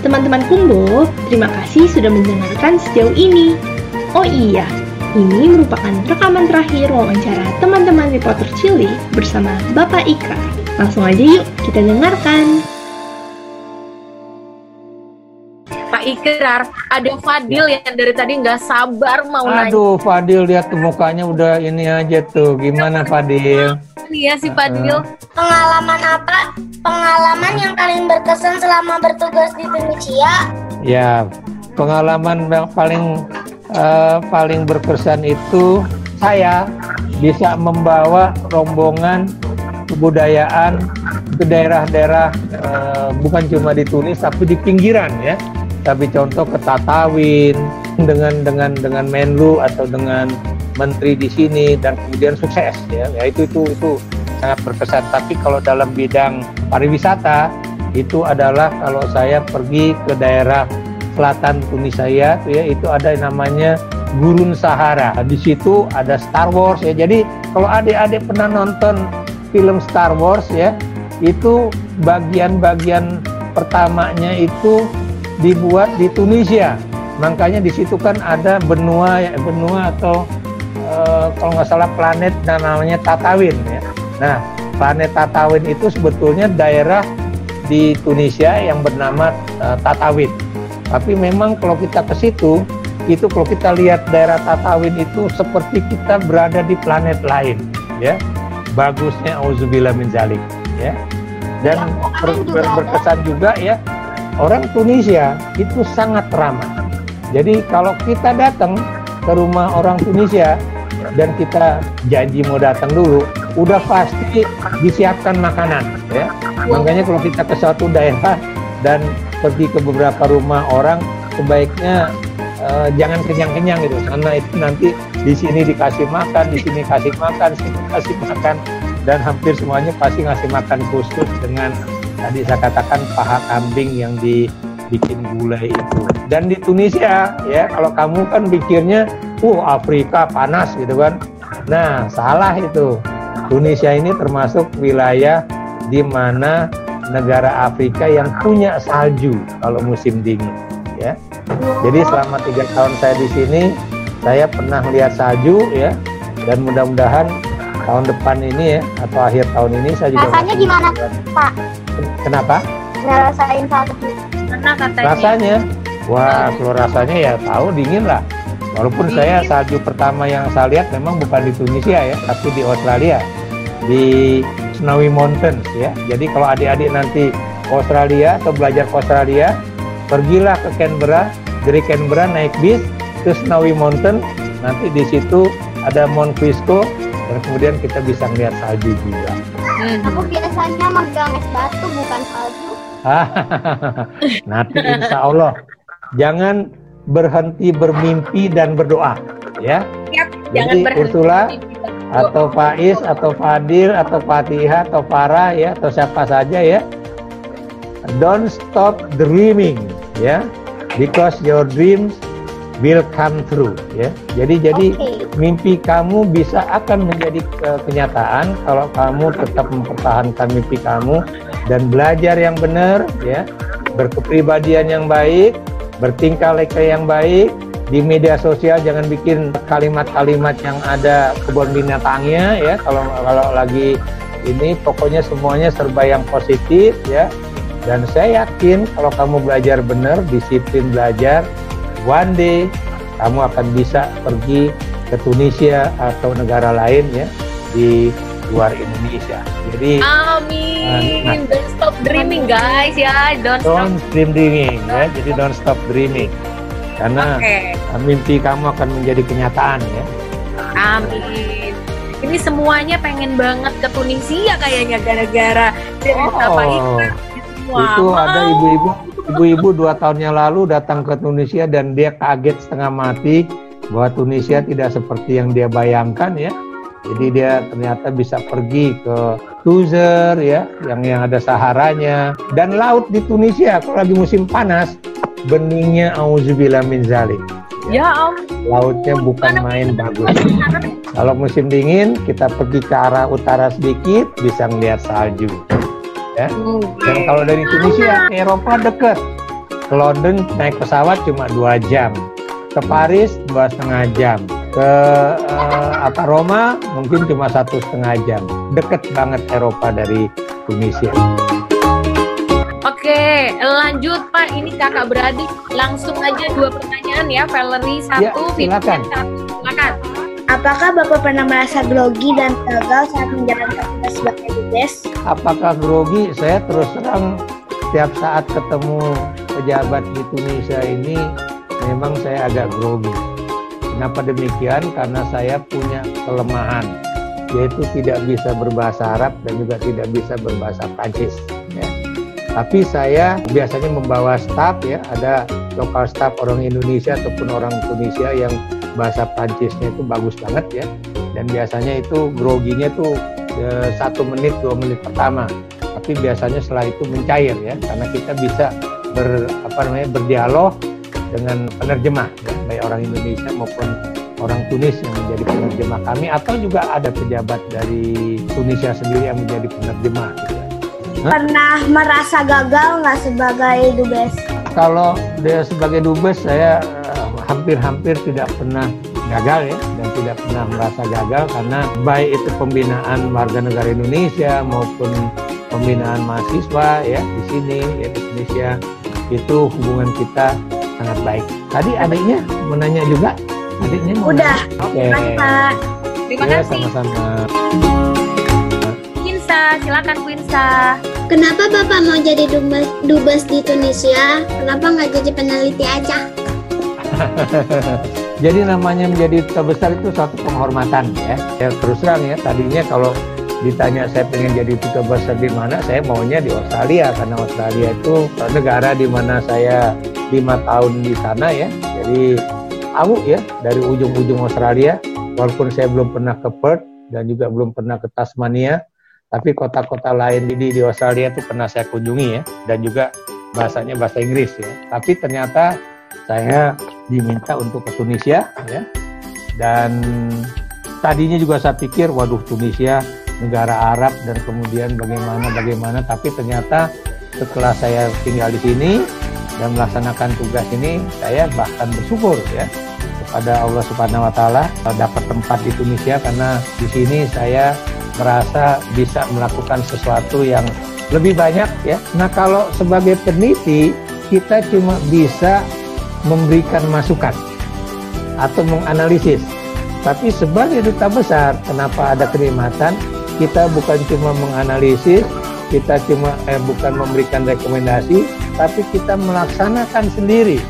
Teman-teman Kumbo, terima kasih sudah mendengarkan sejauh ini. Oh iya, ini merupakan rekaman terakhir wawancara teman-teman reporter Chili bersama Bapak Ika. Langsung aja yuk kita dengarkan. Pak Ikrar, ada Fadil yang dari tadi nggak sabar mau nanya. Aduh, Fadil lihat tuh mukanya udah ini aja tuh. Gimana Fadil? Iya si Fadil. Pengalaman apa? Pengalaman yang paling berkesan selama bertugas di Tunisia? Ya, pengalaman yang paling eh, paling berkesan itu saya bisa membawa rombongan kebudayaan ke daerah-daerah eh, bukan cuma di Tunis tapi di pinggiran ya. Tapi contoh ke Tatawin dengan dengan dengan Menlu atau dengan menteri di sini dan kemudian sukses ya. Ya itu itu itu sangat berkesan. Tapi kalau dalam bidang pariwisata itu adalah kalau saya pergi ke daerah selatan Tunisia ya itu ada yang namanya Gurun Sahara. Di situ ada Star Wars ya. Jadi kalau adik-adik pernah nonton film Star Wars ya, itu bagian-bagian pertamanya itu dibuat di Tunisia. Makanya di situ kan ada benua ya, benua atau eh, kalau nggak salah planet namanya Tatawin ya. Nah, planet Tatawin itu sebetulnya daerah di Tunisia yang bernama eh, Tatawin. Tapi memang kalau kita ke situ, itu kalau kita lihat daerah Tatawin itu seperti kita berada di planet lain, ya. Bagusnya auzubillah min zalik, ya. Dan ber, ber, berkesan juga ya, orang Tunisia itu sangat ramah. Jadi kalau kita datang ke rumah orang Tunisia dan kita janji mau datang dulu, udah pasti disiapkan makanan, ya. Makanya kalau kita ke suatu daerah dan pergi ke beberapa rumah orang sebaiknya uh, jangan kenyang-kenyang gitu karena itu nanti di sini dikasih makan di sini kasih makan sini kasih makan dan hampir semuanya pasti ngasih makan khusus dengan tadi saya katakan paha kambing yang dibikin gulai itu. Dan di Tunisia ya kalau kamu kan pikirnya uh Afrika panas gitu kan. Nah salah itu. Tunisia ini termasuk wilayah di mana negara Afrika yang punya salju kalau musim dingin ya. Jadi selama tiga tahun saya di sini saya pernah lihat salju ya. Dan mudah-mudahan tahun depan ini ya atau akhir tahun ini saya juga rasanya gimana Pak? Kenapa? Ngerasain salju. Mana katanya? Rasanya, wah kalau rasanya ya tahu dingin lah. Walaupun saya salju pertama yang saya lihat memang bukan di Tunisia ya, tapi di Australia di Snowy Mountains ya. Jadi kalau adik-adik nanti ke Australia atau belajar ke Australia, pergilah ke Canberra, dari Canberra naik bis ke Snowy Mountain, nanti di situ ada Mount Frisco dan kemudian kita bisa melihat salju juga. Hmm. Aku biasanya megang es batu bukan salju. nanti insya Allah jangan berhenti bermimpi dan berdoa ya. Yap, Jadi jangan berhenti. Ursula atau Faiz atau Fadil atau Fatihah atau Farah ya atau siapa saja ya don't stop dreaming ya because your dreams will come true ya jadi jadi Oke. Mimpi kamu bisa akan menjadi eh, kenyataan kalau kamu tetap mempertahankan mimpi kamu dan belajar yang benar ya. Berkepribadian yang baik bertingkah laku yang baik. Di media sosial jangan bikin kalimat-kalimat yang ada kebun binatangnya ya. Kalau kalau lagi ini pokoknya semuanya serba yang positif ya. Dan saya yakin kalau kamu belajar benar disiplin belajar one day kamu akan bisa pergi ke Tunisia atau negara lain ya di luar Indonesia jadi Amin. Nah. Don't stop dreaming guys ya. Don't, don't stop. dream dreaming ya jadi don't stop dreaming karena Oke. mimpi kamu akan menjadi kenyataan ya Amin. Ini semuanya pengen banget ke Tunisia kayaknya gara-gara cerita Oh, Pak. Semua itu ada mau. ibu-ibu ibu-ibu dua tahun yang lalu datang ke Tunisia dan dia kaget setengah mati bahwa Tunisia tidak seperti yang dia bayangkan ya. Jadi dia ternyata bisa pergi ke Tuzer ya yang yang ada Saharanya. Dan laut di Tunisia kalau lagi musim panas beningnya auzubillah min zalik. Ya om. lautnya bukan main bagus. Kalau musim dingin kita pergi ke arah utara sedikit bisa ngeliat salju. Ya. Dan kalau dari Tunisia ke Eropa deket. Ke London naik pesawat cuma dua jam ke Paris dua setengah jam ke uh, apa Roma mungkin cuma satu setengah jam deket banget Eropa dari Tunisia. Oke, lanjut Pak. Ini kakak beradik. Langsung aja dua pertanyaan ya. Valerie Ya, satu, silakan. Vivian satu. Silakan. Apakah Bapak pernah merasa grogi dan gagal saat menjalankan tugas sebagai dubes? Apakah grogi? Saya terus terang setiap saat ketemu pejabat di Tunisia ini memang saya agak grogi. Kenapa demikian? Karena saya punya kelemahan yaitu tidak bisa berbahasa Arab dan juga tidak bisa berbahasa Prancis. Ya. Tapi saya biasanya membawa staf ya, ada lokal staf orang Indonesia ataupun orang Tunisia yang bahasa Prancisnya itu bagus banget ya. Dan biasanya itu groginya tuh eh, satu menit dua menit pertama. Tapi biasanya setelah itu mencair ya, karena kita bisa ber apa namanya berdialog dengan penerjemah ya, baik orang Indonesia maupun orang Tunis yang menjadi penerjemah kami atau juga ada pejabat dari Tunisia sendiri yang menjadi penerjemah gitu ya. Pernah merasa gagal nggak sebagai dubes? Kalau dia sebagai dubes saya eh, hampir-hampir tidak pernah gagal ya dan tidak pernah merasa gagal karena baik itu pembinaan warga negara Indonesia maupun pembinaan mahasiswa ya di sini ya di Indonesia itu hubungan kita sangat baik. Tadi adiknya menanya juga, adiknya mau Udah. nanya? Oke. Terima Pak. Terima Ya, kasih. sama-sama. Quinsa, silakan Quinsa. Kenapa Bapak mau jadi dubes, dubes di Tunisia? Kenapa nggak jadi peneliti aja? Jadi namanya menjadi duta besar itu satu penghormatan ya. Ya terus terang ya tadinya kalau ditanya saya pengen jadi duta besar di mana, saya maunya di Australia karena Australia itu negara di mana saya lima tahun di sana ya. Jadi tahu ya dari ujung-ujung Australia, walaupun saya belum pernah ke Perth dan juga belum pernah ke Tasmania, tapi kota-kota lain di di Australia itu pernah saya kunjungi ya dan juga bahasanya bahasa Inggris ya. Tapi ternyata saya diminta untuk ke Tunisia ya dan tadinya juga saya pikir waduh Tunisia negara Arab dan kemudian bagaimana bagaimana tapi ternyata setelah saya tinggal di sini dan melaksanakan tugas ini saya bahkan bersyukur ya kepada Allah Subhanahu wa taala dapat tempat di Tunisia karena di sini saya merasa bisa melakukan sesuatu yang lebih banyak ya. Nah, kalau sebagai peneliti kita cuma bisa memberikan masukan atau menganalisis. Tapi sebagai duta besar, kenapa ada kenikmatan? Kita bukan cuma menganalisis, kita cuma eh, bukan memberikan rekomendasi, tapi kita melaksanakan sendiri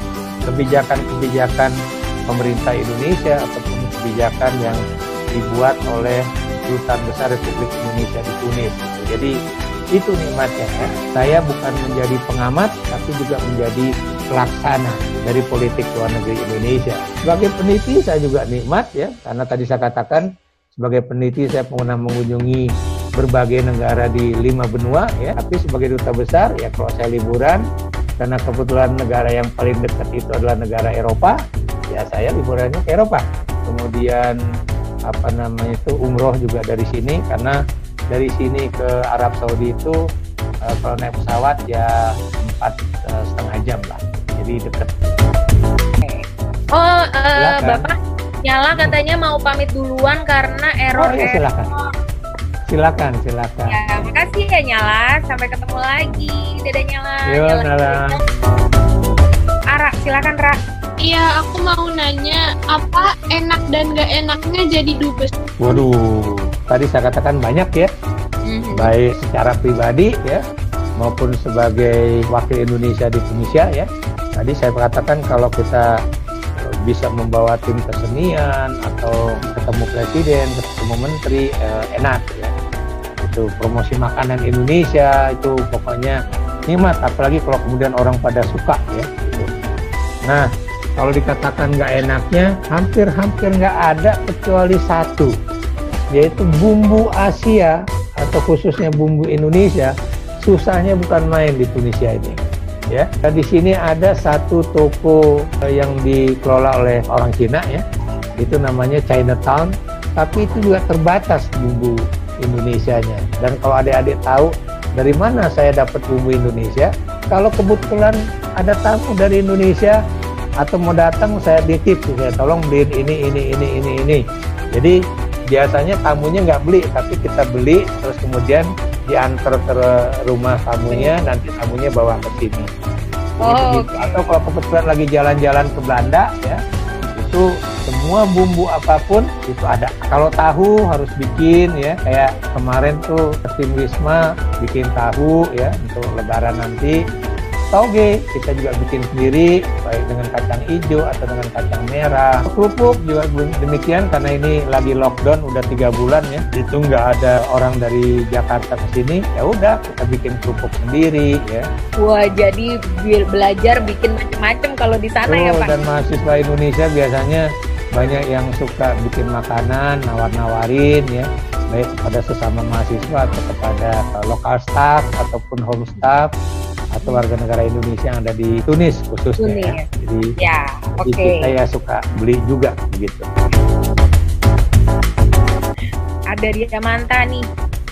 kebijakan-kebijakan pemerintah Indonesia ataupun kebijakan yang dibuat oleh Dutaan Besar Republik Indonesia di Tunis. Jadi itu nikmatnya ya. Saya bukan menjadi pengamat, tapi juga menjadi pelaksana dari politik luar negeri Indonesia. Sebagai peneliti saya juga nikmat ya, karena tadi saya katakan sebagai peneliti saya pernah mengunjungi berbagai negara di lima benua ya, tapi sebagai duta besar ya kalau saya liburan karena kebetulan negara yang paling dekat itu adalah negara Eropa, ya saya liburannya ke Eropa. Kemudian apa namanya itu umroh juga dari sini karena dari sini ke Arab Saudi itu uh, kalau naik pesawat ya empat uh, setengah jam lah jadi deket Oh, eh, Silakan. Bapak Nyala katanya mau pamit duluan karena error. oh ya silakan silakan silakan Ya, makasih ya Nyala. Sampai ketemu lagi. Dadah Nyala. Yo, Nyala. Ara, silakan Ra. Iya, aku mau nanya apa enak dan gak enaknya jadi dubes. waduh tadi saya katakan banyak ya Mhm. baik secara pribadi ya maupun sebagai wakil Indonesia di Tunisia ya tadi saya katakan kalau kita bisa membawa tim kesenian atau ketemu presiden ketemu menteri eh, enak itu promosi makanan Indonesia itu pokoknya nikmat apalagi kalau kemudian orang pada suka ya gitu. nah kalau dikatakan nggak enaknya hampir-hampir nggak ada kecuali satu yaitu bumbu Asia atau khususnya bumbu Indonesia susahnya bukan main di Tunisia ini ya Dan di sini ada satu toko yang dikelola oleh orang Cina ya itu namanya Chinatown tapi itu juga terbatas bumbu Indonesianya. Dan kalau adik-adik tahu dari mana saya dapat bumbu Indonesia kalau kebetulan ada tamu dari Indonesia atau mau datang saya ditip saya tolong beliin ini ini ini ini ini. Jadi biasanya tamunya nggak beli tapi kita beli terus kemudian diantar ke rumah tamunya nanti tamunya bawa ke sini. Oh, Begitu. atau kalau kebetulan lagi jalan-jalan ke Belanda ya itu semua bumbu apa pun itu ada. Kalau tahu harus bikin ya. Kayak kemarin tuh tim Wisma bikin tahu ya untuk lebaran nanti. Toge kita juga bikin sendiri baik dengan kacang hijau atau dengan kacang merah. Kerupuk juga demikian karena ini lagi lockdown udah tiga bulan ya. Itu nggak ada orang dari Jakarta ke sini ya udah kita bikin kerupuk sendiri ya. Wah jadi belajar bikin macam-macam kalau di sana ya Tuh, Pak. dan mahasiswa Indonesia biasanya banyak yang suka bikin makanan nawar-nawarin ya baik kepada sesama mahasiswa atau kepada uh, lokal staff ataupun home staff atau warga negara Indonesia yang ada di Tunis khususnya ya. Tunis. Jadi, Ya, jadi oke. kita ya suka beli juga begitu. Ada dia Manta nih.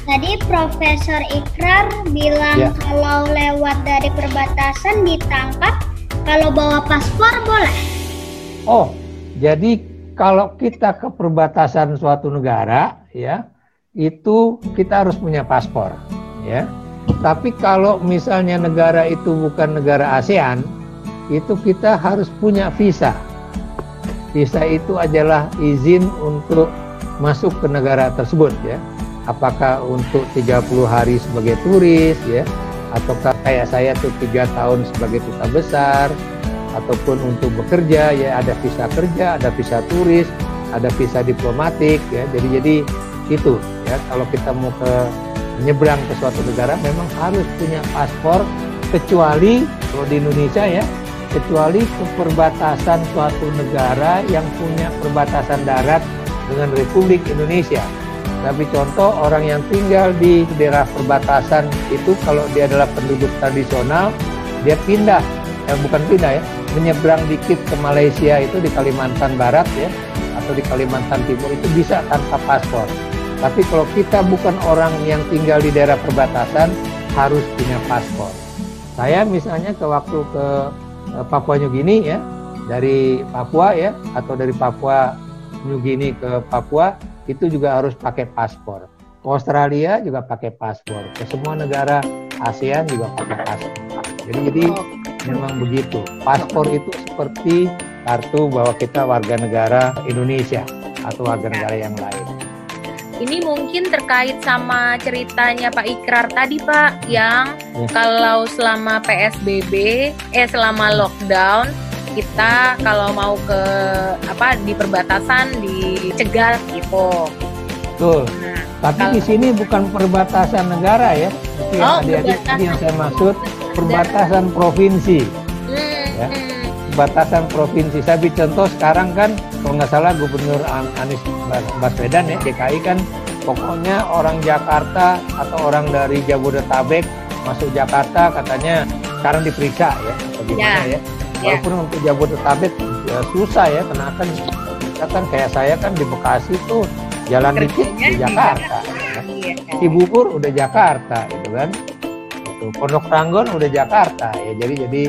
Tadi Profesor Ikrar bilang Ya. kalau lewat dari perbatasan ditangkap, kalau bawa paspor boleh. Oh, jadi kalau kita ke perbatasan suatu negara, ya, itu kita harus punya paspor, ya. Tapi kalau misalnya negara itu bukan negara ASEAN, itu kita harus punya visa. Visa itu adalah izin untuk masuk ke negara tersebut, ya. Apakah untuk 30 hari sebagai turis, ya, ataukah kayak saya tuh tiga tahun sebagai duta besar, ataupun untuk bekerja ya ada visa kerja, ada visa turis, ada visa diplomatik ya. Jadi jadi itu ya kalau kita mau ke menyeberang ke suatu negara memang harus punya paspor kecuali kalau di Indonesia ya kecuali ke perbatasan suatu negara yang punya perbatasan darat dengan Republik Indonesia. Tapi contoh orang yang tinggal di daerah perbatasan itu kalau dia adalah penduduk tradisional, dia pindah, eh, bukan pindah ya, menyeberang dikit ke Malaysia itu di Kalimantan Barat ya, atau di Kalimantan Timur itu bisa tanpa paspor. Tapi kalau kita bukan orang yang tinggal di daerah perbatasan, harus punya paspor. Saya misalnya ke waktu ke eh, Papua New Guinea ya, dari Papua ya, atau dari Papua New Guinea ke Papua itu juga harus pakai paspor. Ke Australia juga pakai paspor. Ke semua negara ASEAN juga pakai paspor. Jadi jadi memang begitu. Paspor itu seperti kartu bahwa kita warga negara Indonesia atau warga negara yang lain. Ini mungkin terkait sama ceritanya Pak Ikrar tadi Pak yang Ya. kalau selama PSBB eh selama lockdown kita kalau mau ke apa di perbatasan dicegat gitu. Betul. Nah, Tapi Kalau- di sini bukan perbatasan negara ya. Itu yang Oh, tadi yang saya maksud perbatasan provinsi. Ya. Perbatasan provinsi. Saya contoh sekarang kan kalau nggak salah Gubernur An- Anies Bas- Baswedan ya DKI kan pokoknya orang Jakarta atau orang dari Jabodetabek masuk Jakarta katanya sekarang diperiksa ya bagaimana ya. Ya. Walaupun untuk Jabodetabek ya, susah ya karena kan kita kan kayak saya kan di Bekasi tuh jalan dikit di di Jakarta. Iya. Cibubur udah Jakarta gitu kan. Gitu. Pondok Ranggon udah Jakarta ya. Jadi jadi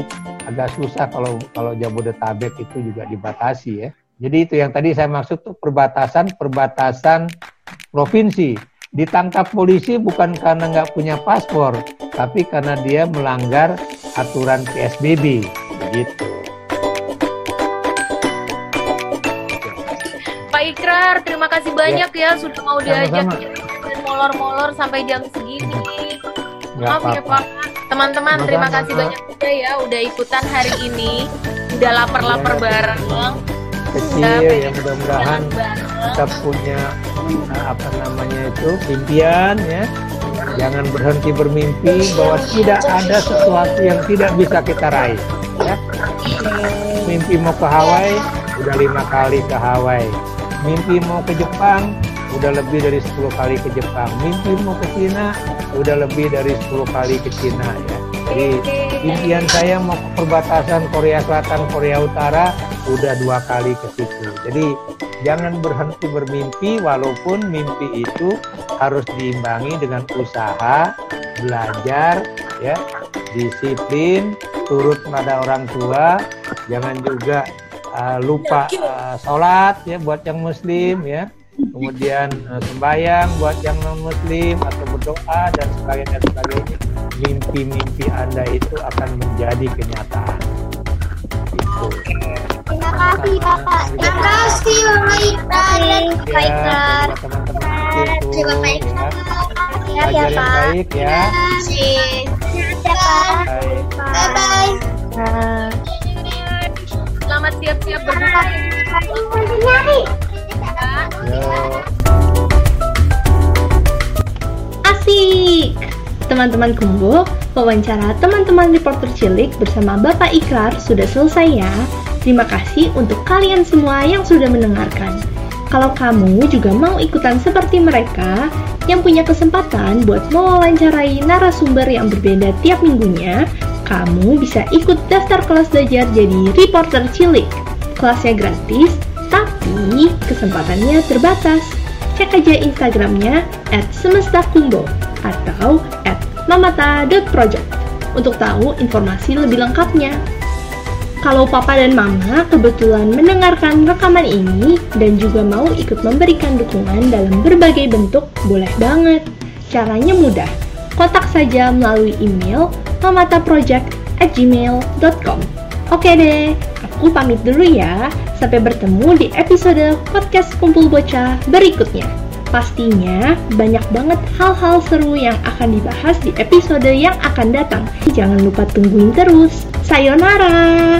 agak susah kalau kalau Jabodetabek itu juga dibatasi ya. Jadi itu yang tadi saya maksud tuh perbatasan perbatasan provinsi. Ditangkap polisi bukan karena nggak punya paspor, tapi karena dia melanggar aturan PSBB. Begitu. Pak Ikrar, terima kasih banyak ya, sudah mau diajak molor-molor sampai jam segini. Maaf ya. Pak. Teman-teman, terima kasih banyak juga ya udah ikutan hari ini. Udah lapar-lapar Iya. bareng. Kecil Udah ya pengen mudah-mudahan kita punya uh, apa namanya itu impian ya jangan berhenti bermimpi bahwa tidak ada sesuatu yang tidak bisa kita raih ya mimpi mau ke Hawaii udah lima kali ke Hawaii mimpi mau ke Jepang udah lebih dari 10 kali ke Jepang. Mimpi mau ke Cina? Udah lebih dari 10 kali ke Cina ya. Jadi impian saya mau ke perbatasan Korea Selatan Korea Utara udah dua kali ke situ. Jadi jangan berhenti bermimpi walaupun mimpi itu harus diimbangi dengan usaha belajar ya disiplin, turut kepada orang tua, jangan juga uh, lupa uh, sholat ya buat yang muslim ya, kemudian uh, sembahyang buat yang non muslim atau berdoa dan sebagainya sebagainya. Mimpi-mimpi anda itu akan menjadi kenyataan. Itu. Terima kasih Bapak. Terima kasih Bapak Ikrar. Bapak Ikrar. Ya, teman-teman itu. Terima kasih, Bapak ya. Yang baik ya. Ya. Bye bye. Selamat siap-siap berbuka. Asik! Teman-teman Kumbo, wawancara teman-teman reporter cilik bersama Bapak Ikrar sudah selesai ya. Terima kasih untuk kalian semua yang sudah mendengarkan. Kalau kamu juga mau ikutan seperti mereka yang punya kesempatan buat mewawancarai narasumber yang berbeda tiap minggunya, kamu bisa ikut daftar kelas belajar jadi reporter cilik. Kelasnya gratis, tapi kesempatannya terbatas. Cek aja Instagramnya at semestakumbo atau at mamata.project untuk tahu informasi lebih lengkapnya. Kalau papa dan mama kebetulan mendengarkan rekaman ini dan juga mau ikut memberikan dukungan dalam berbagai bentuk, boleh banget. Caranya mudah, kontak saja melalui email mamataproject@gmail.com. Oke deh, aku pamit dulu ya. Sampai bertemu di episode podcast Kumpul Bocah berikutnya. Pastinya banyak banget hal-hal seru yang akan dibahas di episode yang akan datang. Jangan lupa tungguin terus. Sayonara!